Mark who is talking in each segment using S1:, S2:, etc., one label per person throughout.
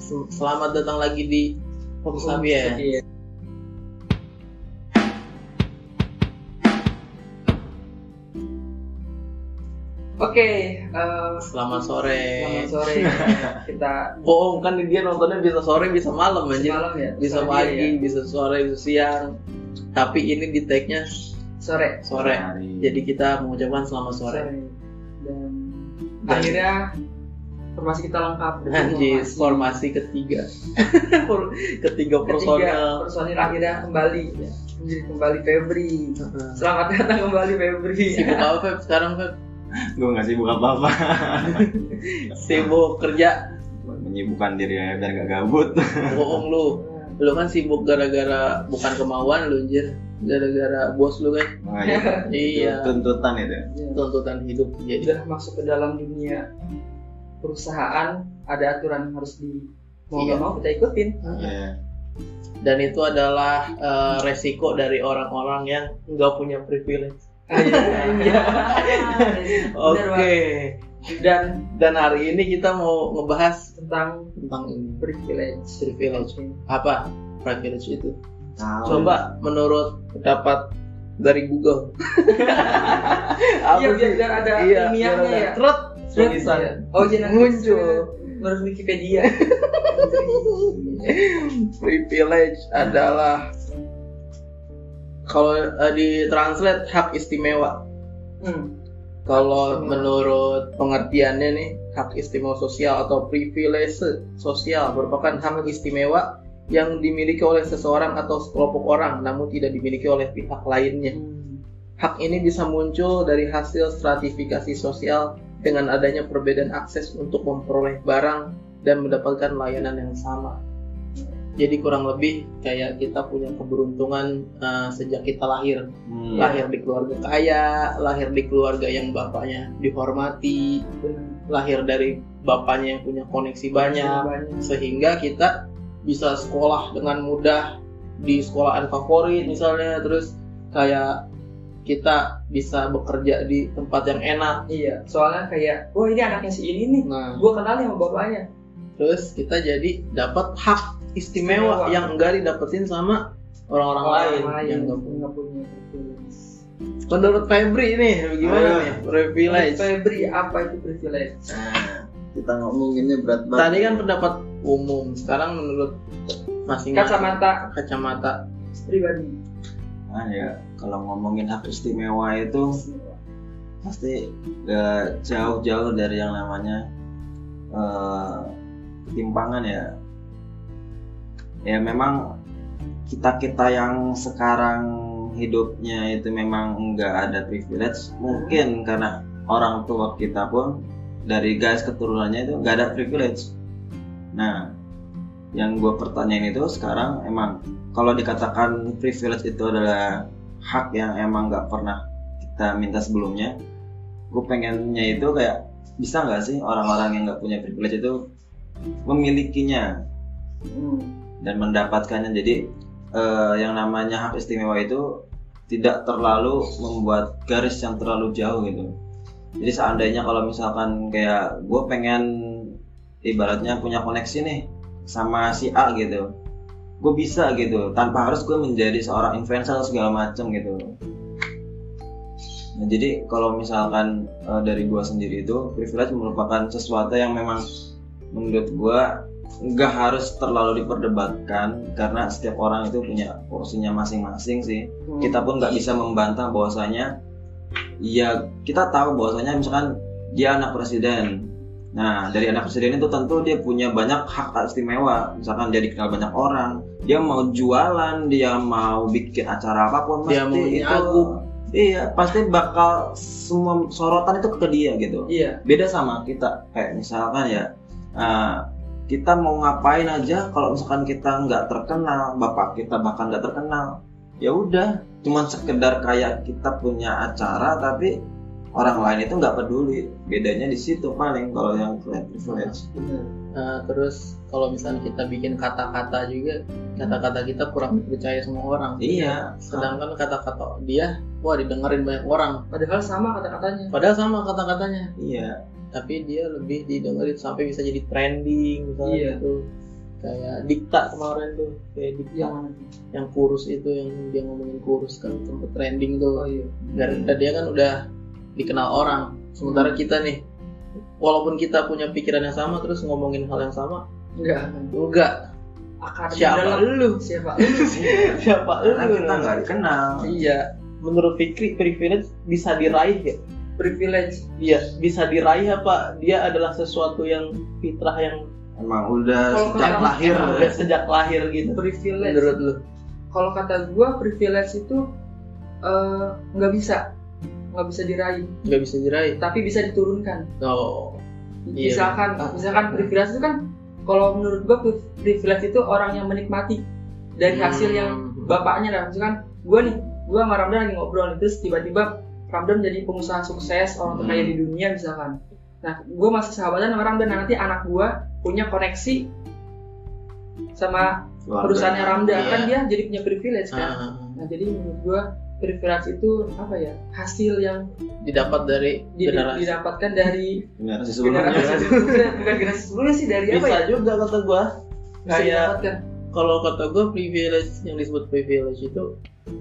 S1: Sel- Selamat datang lagi di Fokus Sabi ya.
S2: Oke, eh,
S1: Selamat sore.
S2: selamat sore. Kita
S1: Bohong kan dia nontonnya bisa sore bisa malam aja.
S2: malam ya.
S1: Bisa
S2: Sore
S1: pagi,
S2: ya.
S1: bisa sore, bisa siang. Tapi ini di tag-nya
S2: Sore.
S1: sore.
S3: Hari.
S1: Jadi kita mengucapkan selamat sore.
S2: Dan
S1: Dan-
S2: akhirnya formasi kita lengkap. dengan
S1: Anjir, formasi ketiga. ketiga
S2: Ketiga
S1: personel.
S2: personil akhirnya kembali ya. Menjadi kembali Febri. Selamat datang kembali Febri.
S1: Sibuk apa Feb sekarang Feb?
S3: gue nggak sibuk apa apa
S1: Sibuk kerja.
S3: menyibukkan diri aja biar gak gabut
S1: Bohong lu. Lu kan sibuk gara-gara bukan kemauan lu anjir. Gara-gara bos lu kan.
S3: Nah, iya.
S1: Iya.
S3: Tuntutan itu
S2: Ya.
S1: Tuntutan hidup jadi.
S2: Sudah masuk ke dalam dunia perusahaan ada aturan yang harus di mau
S1: Iya.
S2: nggak mau kita ikutin.
S3: Iya.
S1: dan itu adalah eh, resiko dari orang-orang yang nggak punya privilege.
S2: Ah, iya, iya.
S1: Oke.
S2: Dan
S1: Dan hari ini kita mau ngebahas
S2: tentang
S1: tentang ini
S2: privilege.
S1: privilege. Apa privilege itu?
S3: Tahu.
S1: Coba menurut pendapat dari Google. Apa
S2: Iya, biar, biar ada
S1: Iya,
S2: ilmiahnya ya.
S1: Tret,
S2: Oh nanti
S1: Muncul.
S2: menurut Wikipedia.
S1: privilege adalah kalau eh, di translate hak istimewa.
S2: Hmm.
S1: Kalau menurut pengertiannya nih, hak istimewa sosial atau privilege sosial merupakan hak istimewa yang dimiliki oleh seseorang atau sekelompok orang namun tidak dimiliki oleh pihak lainnya.
S2: Hmm.
S1: Hak ini bisa muncul dari hasil stratifikasi sosial dengan adanya perbedaan akses untuk memperoleh barang dan mendapatkan layanan yang sama. Jadi kurang lebih kayak kita punya keberuntungan uh, sejak kita lahir
S3: Hmm.
S1: lahir di keluarga kaya, lahir di keluarga yang bapaknya dihormati, lahir dari bapaknya yang punya koneksi banyak,
S2: Banyak.
S1: sehingga kita bisa sekolah dengan mudah di sekolahan favorit misalnya, terus kayak kita bisa bekerja di tempat yang enak.
S2: Iya, soalnya kayak, wah ini anaknya si ini nih,
S1: Nah,
S2: gua kenal nih sama bapaknya.
S1: terus kita jadi dapat hak istimewa,
S2: Istimewa.
S1: yang enggak didapetin sama orang-orang lain, yang nggak punya.
S2: nggak punya privilege.
S1: Menurut Febri nih, gimana
S3: Ah.
S1: nih privilege?
S2: Febri, apa itu privilege?
S3: Nah, kita ngomonginnya berat banget
S1: Tadi kan pendapat umum, sekarang menurut masing-masing
S2: Kacamata
S1: kacamata.
S2: pribadi.
S3: Nah, ya kalau ngomongin hak istimewa itu pasti gak jauh-jauh dari yang namanya eh, ketimpangan ya. Ya memang kita kita yang sekarang hidupnya itu memang nggak ada privilege mungkin karena orang tua kita pun dari guys keturunannya itu nggak ada privilege. Nah yang gue pertanyain itu sekarang emang kalau dikatakan privilege itu adalah hak yang emang nggak pernah kita minta sebelumnya gue pengennya itu kayak bisa nggak sih orang-orang yang nggak punya privilege itu memilikinya?
S2: Hmm.
S3: dan mendapatkannya. Jadi eh, yang namanya hak istimewa itu tidak terlalu membuat garis yang terlalu jauh gitu. Jadi seandainya kalau misalkan kayak gue pengen ibaratnya punya koneksi nih sama si A gitu. Gue bisa gitu tanpa harus gue menjadi seorang influencer segala macem gitu. Nah jadi kalau misalkan eh, dari gue sendiri itu privilege merupakan sesuatu yang memang menurut gue nggak harus terlalu diperdebatkan karena setiap orang itu punya porsinya masing-masing sih.
S2: Hmm.
S3: kita pun nggak bisa membantah bahwasanya ya kita tahu bahwasanya misalkan dia anak presiden nah dari anak presiden itu tentu dia punya banyak hak istimewa. Misalkan dia dikenal banyak orang dia mau jualan dia mau bikin acara apa pun
S1: Dia
S3: pasti
S1: mau
S3: itu iya pasti bakal semua sorotan itu ke dia gitu.
S2: Iya.
S3: beda sama kita. Kayak misalkan ya uh, kita mau ngapain aja kalau misalkan kita nggak terkenal bapak kita bahkan nggak terkenal ya udah. Cuman sekedar kayak kita punya acara tapi orang lain itu nggak peduli bedanya di situ paling kalau yang kalian privilege
S2: Benar.
S1: Nah, terus kalau misalnya kita bikin kata-kata juga, kata-kata kita kurang dipercaya semua orang.
S3: iya
S1: Sedangkan kata-kata dia, wah didengerin banyak orang.
S2: Padahal sama kata-katanya.
S1: Padahal sama kata-katanya,
S3: iya
S1: tapi dia lebih didengerin sampai bisa jadi trending misalnya
S2: Iya.
S1: gitu. kayak dikta kemarin tuh kayak dikta
S2: yang
S1: yang kurus itu yang dia ngomongin kurus kan sempet trending tuh
S2: oh iya
S1: dan, dan dia kan udah dikenal orang. Sementara kita nih walaupun kita punya pikiran yang sama terus ngomongin hal yang sama
S2: enggak.
S1: enggak.
S2: Akan
S1: siapa lu?
S2: Siapa lu?
S1: Siapa lu?
S3: karena kita nggak dikenal.
S1: Iya. Menurut Fikri privilege bisa diraih ya?
S2: Privilege.
S1: Iya bisa diraih apa? Dia adalah sesuatu yang fitrah yang
S3: emang udah
S2: Kalau
S3: sejak
S2: kata-
S3: lahir
S1: emang udah sejak lahir gitu.
S2: Privilege.
S1: Menurut lu?
S2: Kalau kata gua privilege itu eh, nggak bisa nggak bisa diraih
S1: nggak bisa diraih
S2: tapi bisa diturunkan
S1: oh Iya.
S2: misalkan misalkan privilege itu kan kalau menurut gua pri- privilege itu orang yang menikmati dari hasil yang
S1: Hmm.
S2: bapaknya lah misalkan gua nih gua sama Ramdan lagi ngobrol nih, terus tiba-tiba Ramdan jadi pengusaha sukses orang terkaya
S3: Hmm.
S2: di dunia misalkan nah gua masih sahabatan sama Ramdan nah, nanti anak gua punya koneksi sama
S3: Keluarga.
S2: perusahaannya Ramdan
S1: Iya.
S2: kan dia jadi punya privilege kan
S1: Ah,
S2: nah jadi menurut gua privilege itu apa ya? Hasil yang
S1: didapat dari
S2: di-
S1: generasi.
S2: didapatkan dari
S3: generasi sebelumnya
S2: generasi sebelumnya. bukan generasi sebelumnya sih dari apa
S1: bisa
S2: ya?
S1: juga kata gua.
S2: Bisa
S1: kayak kalau kata gua privilege yang disebut privilege itu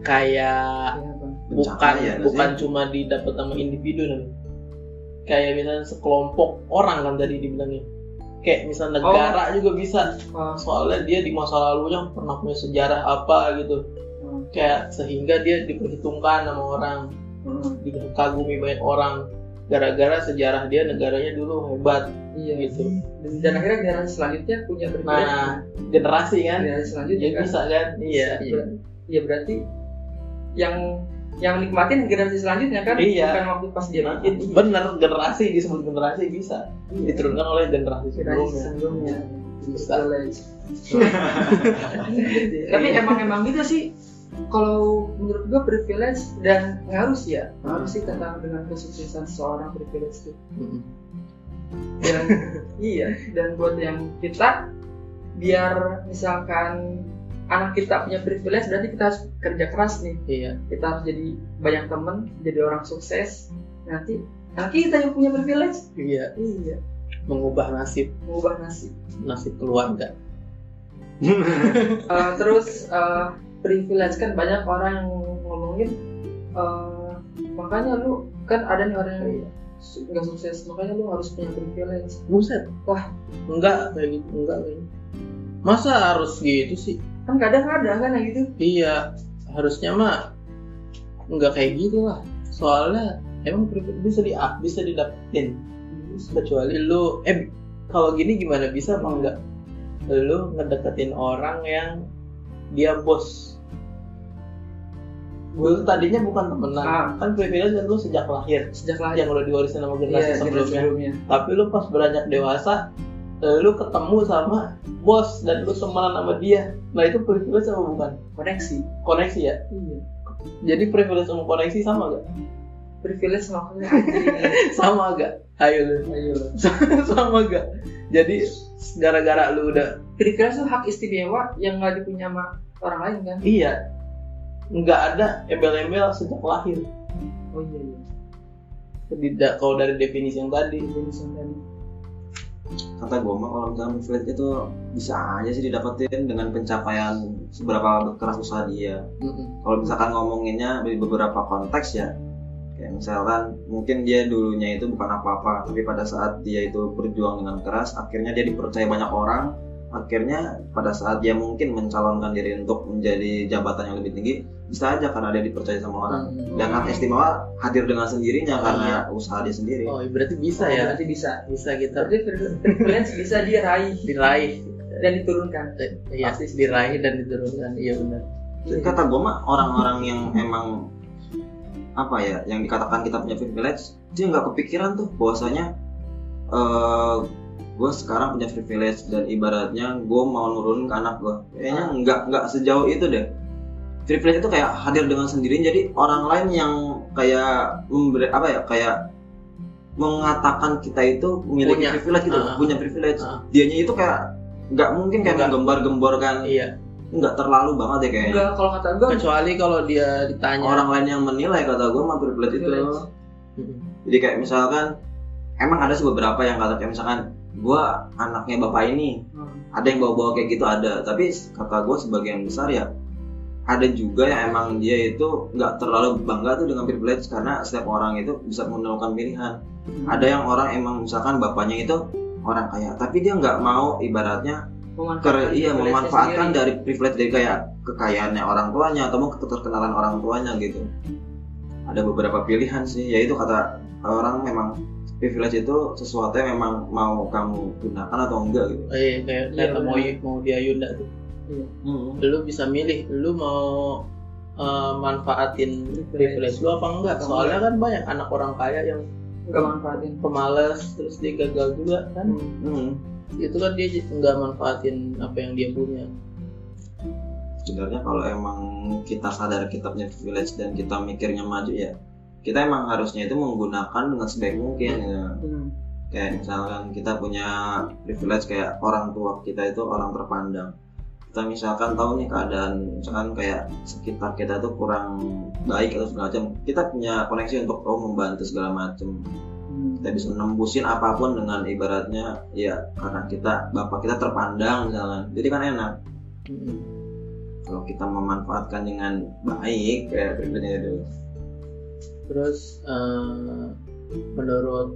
S1: kayak
S2: Ya, apa?
S1: bukan
S3: Pencapaian
S1: bukan
S3: sih.
S1: cuma didapat sama individu nih kayak misalnya sekelompok orang kan tadi dibilangnya. Kayak misalnya negara juga bisa.
S2: Oh,
S1: soalnya dia di masa lalunya pernah punya sejarah apa gitu.
S2: oh,
S1: kayak sehingga dia diperhitungkan sama orang.
S2: Oh.
S1: dikagumi banyak orang. Gara-gara sejarah dia negaranya dulu hebat
S2: iya.
S1: gitu.
S2: Dan, akhirnya generasi selanjutnya punya privilege
S1: nah generasi kan?
S2: Generasi selanjutnya
S1: ya
S2: kan?
S1: bisa kan? Iya. Iya.
S2: Iya berarti yang yang nikmatin generasi selanjutnya kan?
S1: Iya.
S2: bukan waktu pas dia
S1: Nah,
S2: bikin
S1: bener generasi disebut generasi bisa. Diturunkan oleh generasi
S2: generasi
S1: sebelumnya.
S2: sebelumnya.
S1: Bisa.
S2: Privilege. tapi emang emang gitu sih kalau menurut gua privilege dan ngaruh sih ya ngaruh sih tentang dengan kesuksesan seorang privilege itu dan iya dan buat yang kita biar misalkan anak kita punya privilege berarti kita harus kerja keras nih.
S1: Iya.
S2: Kita harus jadi banyak temen jadi orang sukses. Nanti anak kita yang punya privilege.
S1: Iya.
S2: Iya.
S1: Mengubah nasib.
S2: Mengubah nasib.
S1: Nasib keluarga.
S2: Eh, terus eh, privilege. Kan banyak orang yang ngomongin eh, makanya lu kan ada nih orang yang nggak sukses makanya lu harus punya privilege.
S1: Buset.
S2: Wah.
S1: enggak kayak gitu enggak kayaknya masa harus gitu sih?
S2: Kan kadang-kadang kan kayak gitu.
S1: Iya harusnya mah enggak kayak gitu lah. Soalnya emang privilege bisa di bisa didapetin. Kecuali lu eh kalau gini gimana? Bisa apa enggak? Lu ngedeketin orang yang dia bos. Gue tuh tadinya bukan temenan.
S2: Ah.
S1: kan privilege kan lu sejak lahir.
S2: Sejak lahir.
S1: Yang udah diwarisin sama
S2: iya
S1: generasi
S2: generasi
S1: sebelumnya.
S2: sebelumnya.
S1: Tapi lu pas beranjak dewasa eh, lu ketemu sama bos dan lu temenan sama dia. Nah itu privilege sama bukan?
S2: Koneksi.
S1: Koneksi ya?
S2: Iya.
S1: Jadi privilege sama koneksi sama gak
S2: privilege maksudnya anjing.
S1: sama gak ayo lu
S2: ayo.
S1: Sama gak? Jadi gara-gara lu udah
S2: privilege itu hak istimewa yang nggak dipunya sama orang lain kan?
S1: Iya. Nggak ada embel-embel sejak lahir.
S2: Oh iya iya.
S1: Tidak kalau dari definisi yang tadi
S2: jadi sampai
S3: kata gue mah kalau misalnya privilege itu bisa aja sih didapetin dengan pencapaian seberapa keras usaha dia.
S1: Mm-mm.
S3: kalau misalkan ngomonginnya di beberapa konteks ya misalkan mungkin dia dulunya itu bukan apa-apa tapi pada saat dia itu berjuang dengan keras akhirnya dia dipercaya banyak orang akhirnya pada saat dia mungkin mencalonkan diri untuk menjadi jabatan yang lebih tinggi bisa aja karena dia dipercaya sama orang.
S1: Hmm.
S3: dan hak istimewa hadir dengan sendirinya karena usaha dia sendiri.
S1: Oh berarti bisa
S2: Oh,
S1: ya?
S2: Berarti bisa
S1: bisa kita
S2: berarti privilege bisa diraih
S1: diraih.
S2: Dan diturunkan.
S1: Iya.
S2: Pasti.
S1: diraih dan diturunkan. Iya benar.
S3: Kata gue mah orang-orang yang emang apa ya yang dikatakan kita punya privilege dia nggak kepikiran tuh bahwasanya eh gue sekarang punya privilege dan ibaratnya gue mau nurunin ke anak gue kayaknya nggak nggak sejauh itu deh privilege itu kayak hadir dengan sendirinya jadi orang lain yang kayak memberi apa ya kayak mengatakan kita itu memiliki
S1: Punya.
S3: privilege gitu
S1: Ah.
S3: punya privilege
S1: Ah.
S3: dianya itu kayak nggak mungkin kayak
S1: Nggak.
S3: menggembar-gemborkan
S1: iya
S3: nggak terlalu banget ya kayaknya.
S2: Enggak kalau kata gue
S1: kecuali kalau dia ditanya
S3: orang lain yang menilai kata gue mah privilege. Itu jadi kayak misalkan emang ada sih beberapa yang kata kayak misalkan gua anaknya bapak ini
S2: Hmm.
S3: ada yang bawa-bawa kayak gitu ada. Tapi kata gue sebagian besar ya ada juga yang emang dia itu nggak terlalu bangga tuh dengan privilege karena setiap orang itu bisa menentukan pilihan. Ada yang orang emang misalkan bapaknya itu orang kaya tapi dia nggak mau ibaratnya ker iya memanfaatkan
S2: sendiri.
S3: dari privilege dari kayak kekayaannya orang tuanya atau mau keterkenalan orang tuanya gitu ada beberapa pilihan sih yaitu kata orang memang privilege itu sesuatu yang memang mau kamu gunakan atau enggak gitu
S1: kayak
S2: Iya,
S1: kata mau mau dia Yunda tuh.
S2: Iya.
S1: Lu bisa milih, lu mau eh, manfaatin privilege lu apa enggak?
S2: Apa
S1: Soalnya kan banyak anak orang kaya yang
S2: nggak manfaatin
S1: pemalas terus dia gagal juga kan.
S3: Hmm.
S1: Itu kan dia nggak manfaatin apa yang dia punya.
S3: sebenarnya kalau emang kita sadar kita punya privilege dan kita mikirnya maju ya kita emang harusnya itu menggunakan dengan sebaik mungkin ya.
S2: Hmm.
S3: kayak misalkan kita punya privilege kayak orang tua kita itu orang terpandang kita misalkan tahu nih keadaan misalkan kayak sekitar kita tuh kurang baik atau segala macam kita punya koneksi untuk oh membantu segala macam. Kita bisa nembusin apa pun dengan ibaratnya ya karena kita bapak kita terpandang misalnya jadi kan enak
S1: Mm-mm.
S3: kalau kita memanfaatkan dengan baik kayak privilege itu
S1: Terus eh, menurut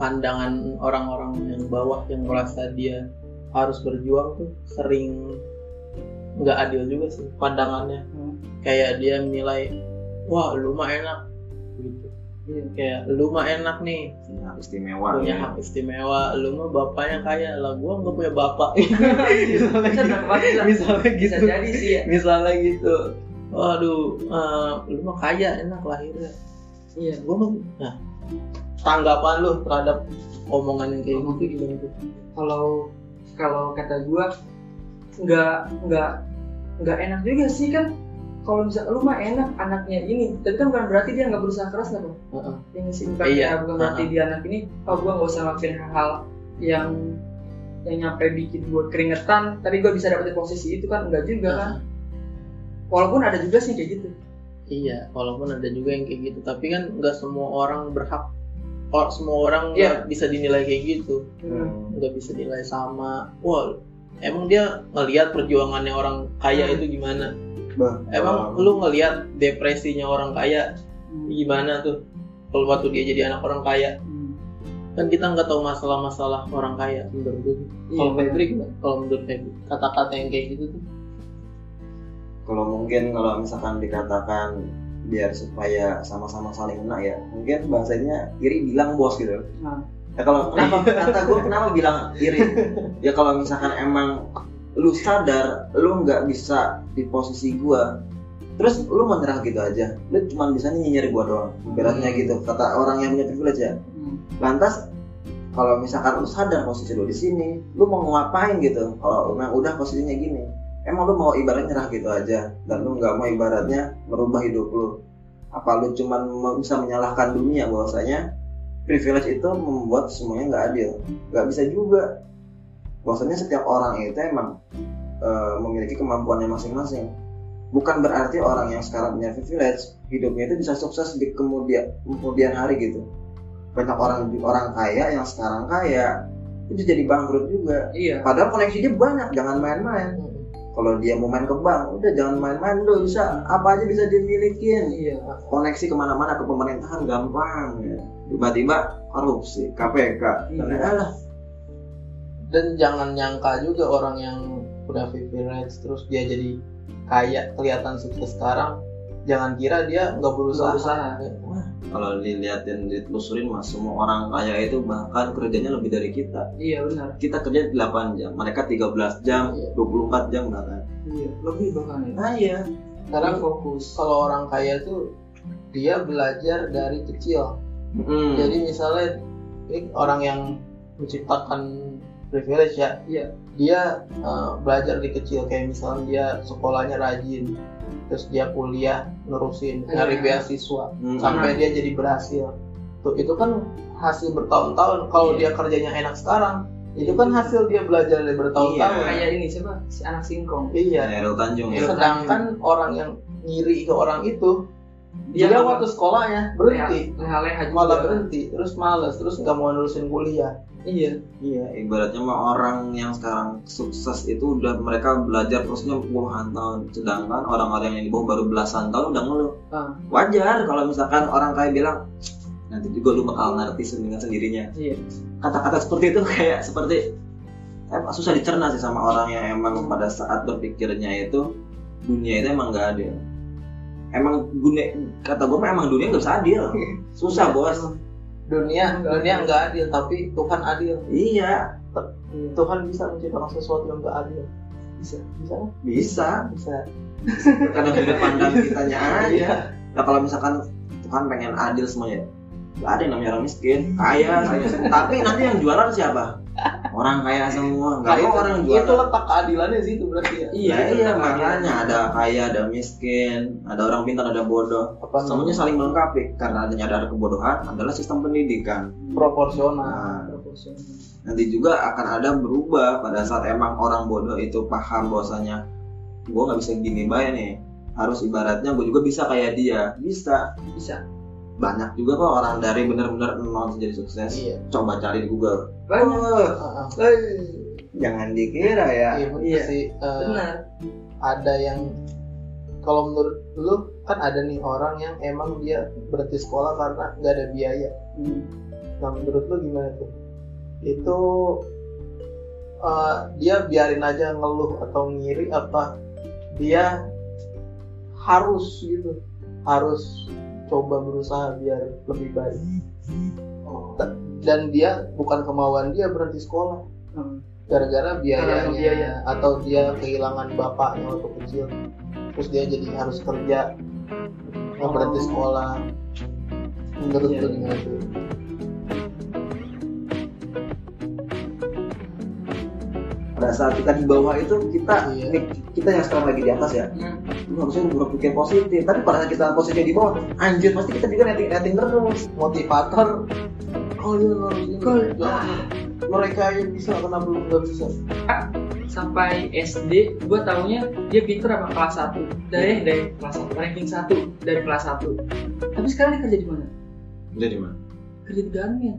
S1: pandangan orang-orang yang bawah yang merasa dia harus berjuang tuh sering nggak adil juga sih pandangannya.
S2: Hmm.
S1: Kayak dia menilai, wah lu mah enak. Kayak lu mah enak nih
S3: punya hak istimewa
S1: punya
S3: ya.
S1: hak istimewa, lu mah bapaknya kaya lah, gua nggak punya bapak.
S2: Bisa dapat, bisa.
S1: misalnya
S2: bisa
S1: gitu.
S2: jadi sih ya
S1: Misalnya gitu. Waduh, eh, lu mah kaya enak lahirnya.
S2: iya
S1: gue mau nah tanggapan lu terhadap omongan yang kayak gitu gimana tuh
S2: kalau kalau kata gua nggak nggak nggak enak juga sih kan kalau bisa lu mah enak anaknya ini. Tapi kan bukan berarti dia nggak berusaha keras kan Bang?
S1: Heeh.
S2: yang sih bukan
S1: Iya.
S2: ya, bukan berarti dia anak ini oh gua nggak usah ngelakuin hal-hal yang yang nyampe bikin gua keringetan. Tapi gua bisa dapetin posisi itu kan enggak juga kan? Walaupun ada juga sih kayak gitu.
S1: Iya walaupun ada juga yang kayak gitu. Tapi kan nggak semua orang berhak. Oh, semua orang nggak bisa dinilai kayak gitu.
S2: Hmm.
S1: nggak bisa dinilai sama wah emang dia ngelihat perjuangannya orang kaya
S2: Hmm.
S1: itu gimana
S3: Bah,
S1: emang lu ngelihat depresinya orang kaya gimana tuh? Kalau waktu dia jadi anak orang kaya.
S2: Hmm.
S1: kan kita nggak tahu masalah-masalah orang kaya menurut gue
S2: Iya,
S1: kalau. Febri kalau menurut Febri kata-kata yang kayak gitu tuh?
S3: Kalau mungkin kalau misalkan dikatakan biar supaya sama-sama saling kena ya mungkin bahasanya iri bilang bos gitu.
S2: Nah.
S3: ya kalau kenapa? Kata gue kenapa bilang iri? Ya kalau misalkan emang lu sadar lu nggak bisa di posisi gua. Terus lu menyerah gitu aja. Lu cuma bisa nyinyir gua doang beratnya gitu kata orang yang punya privilege ya.
S2: Hmm.
S3: lantas kalau misalkan lu sadar posisi lu di sini lu mau ngapain gitu? Kalau memang udah posisinya gini emang lu mau ibaratnya nyerah gitu aja. Dan lu nggak mau ibaratnya merubah hidup lu. Apa lu cuman mau- bisa menyalahkan dunia bahwasanya privilege itu membuat semuanya nggak adil? Nggak bisa juga bahwasanya setiap orang itu emang e, memiliki kemampuannya masing-masing. Bukan berarti orang yang sekarang punya privilege hidupnya itu bisa sukses di kemudian kemudian hari gitu. Banyak orang orang kaya yang sekarang kaya itu jadi bangkrut juga.
S2: Iya.
S3: Padahal koneksi dia banyak jangan main-main. Kalau dia mau main ke bank udah jangan main-main udah bisa. Apa aja bisa dimilikin
S2: iya.
S3: Koneksi ke mana-mana ke pemerintahan gampang ya. tiba-tiba korupsi KPK
S2: Iya.
S3: alah
S1: dan jangan nyangka juga orang yang udah privilege terus dia jadi kaya kelihatan sukses sekarang jangan kira dia nggak berusaha,
S2: Nggak berusaha.
S1: Wah,
S3: kalau dilihatin ditelusurin mas semua orang kaya itu bahkan kerjanya lebih dari kita.
S2: Iya benar.
S3: Kita kerja 8 jam mereka 13 jam
S1: Iya.
S3: 24 jam bahkan.
S2: Iya lebih bahkan ya.
S3: Nah iya.
S1: Sekarang
S2: fokus.
S1: Kalau orang kaya tuh dia belajar dari kecil.
S3: Mm.
S1: jadi misalnya ini orang yang menciptakan privilege ya.
S2: Iya.
S1: Dia uh, belajar di kecil. Kayak misalnya dia sekolahnya rajin terus dia kuliah nerusin nyari
S2: Iya.
S1: beasiswa
S3: Mm.
S1: sampai dia jadi berhasil. Tuh itu kan hasil bertahun-tahun. Kalau dia
S2: Iya.
S1: kerjanya enak sekarang itu kan hasil dia belajar dari bertahun-tahun.
S2: Kayak ini siapa? Si anak singkong.
S1: Iya.
S3: Errol Tanjung ya.
S2: Iya.
S1: sedangkan orang yang ngiri ke orang itu Juga
S2: nggak-
S1: waktu sekolahnya berhenti
S2: leha-leha juga.
S1: malah berhenti terus males terus nggak mau nerusin kuliah
S2: Iya.
S3: Iya, ibaratnya mah orang yang sekarang sukses itu udah mereka belajar prosesnya puluhan tahun, sedangkan orang-orang yang di bawah baru belasan tahun udah ngeluh.
S2: Ah,
S3: Wajar kalau misalkan orang kayak bilang nanti juga lu bakal ngerti dengan sendirinya.
S2: iya.
S3: Kata-kata seperti itu kayak seperti eh, susah dicerna sih sama orang yang emang pada saat berpikirnya itu dunia itu emang gak adil. Emang dunia kata gue emang dunia nggak bisa adil. Susah bos.
S1: dunia
S2: Nggak
S1: dunia nggak adil tapi Tuhan adil
S3: Iya,
S1: Tuhan bisa menciptakan sesuatu yang nggak adil
S2: Bisa.
S1: bisa nggak?
S3: bisa.
S1: bisa
S3: Karena sudut pandang kitanya aja.
S1: Iya.
S3: Nah kalau misalkan Tuhan pengen adil semuanya, gak ada yang namanya orang miskin, kaya, tapi nanti yang jualan siapa? Orang kaya semua, nggak
S1: Nah,
S3: mau orang
S1: itu, itu
S3: jualan.
S1: letak keadilannya di situ berarti ya
S3: Iya
S2: itu
S3: iya
S2: kan
S3: makanya ada kaya, ada miskin, ada orang pintar, ada bodoh.
S1: apa
S3: Semuanya saling melengkapi karena adanya ada kebodohan adalah sistem pendidikan.
S1: proporsional
S3: Nah,
S2: Proporsional.
S3: nanti juga akan ada berubah pada saat emang orang bodoh itu paham bahwasanya gue nggak bisa gini bayar nih harus ibaratnya gue juga bisa kayak dia bisa
S2: Bisa.
S3: Banyak juga kok orang dari benar-benar nol jadi sukses.
S1: Iya.
S3: Coba cari di Google.
S2: Banyak.
S1: Heeh.
S2: Eh,
S3: jangan dikira ya.
S1: Iya
S2: Iya.
S1: sih. Eh,
S2: benar.
S1: ada yang kalau menurut lu kan ada nih orang yang emang dia berhenti sekolah karena nggak ada biaya. Nah menurut lu gimana tuh? Itu eh, dia biarin aja ngeluh atau ngiri apa dia harus gitu. Harus coba berusaha biar lebih baik Ta- dan dia bukan kemauan dia berhenti sekolah
S2: Hmm.
S1: gara-gara biayanya
S2: Karena biaya.
S1: atau dia kehilangan bapaknya waktu kecil terus dia jadi harus kerja nggak berhenti
S2: Oh.
S1: sekolah menurut
S2: Iya.
S1: lu gimana tuh
S3: pada saat kita di bawah itu kita
S1: Iya.
S3: kita yang sekarang lagi di atas ya
S2: Hmm.
S3: Lu harusnya berpikir positif. Tapi pada saat kita posisinya di bawah anjir pasti kita juga netting netting terus.
S1: Motivator. Kalian harus ini
S2: Kalian-
S1: jangan mereka yang bisa kenapa lu nggak bisa.
S2: Sampai SD gue taunya dia pinter sama kelas 1 dari dari kelas 1 ranking 1 dari kelas 1 tapi sekarang dia kerja di mana?
S3: Udah di mana?
S2: Kerja di Garmin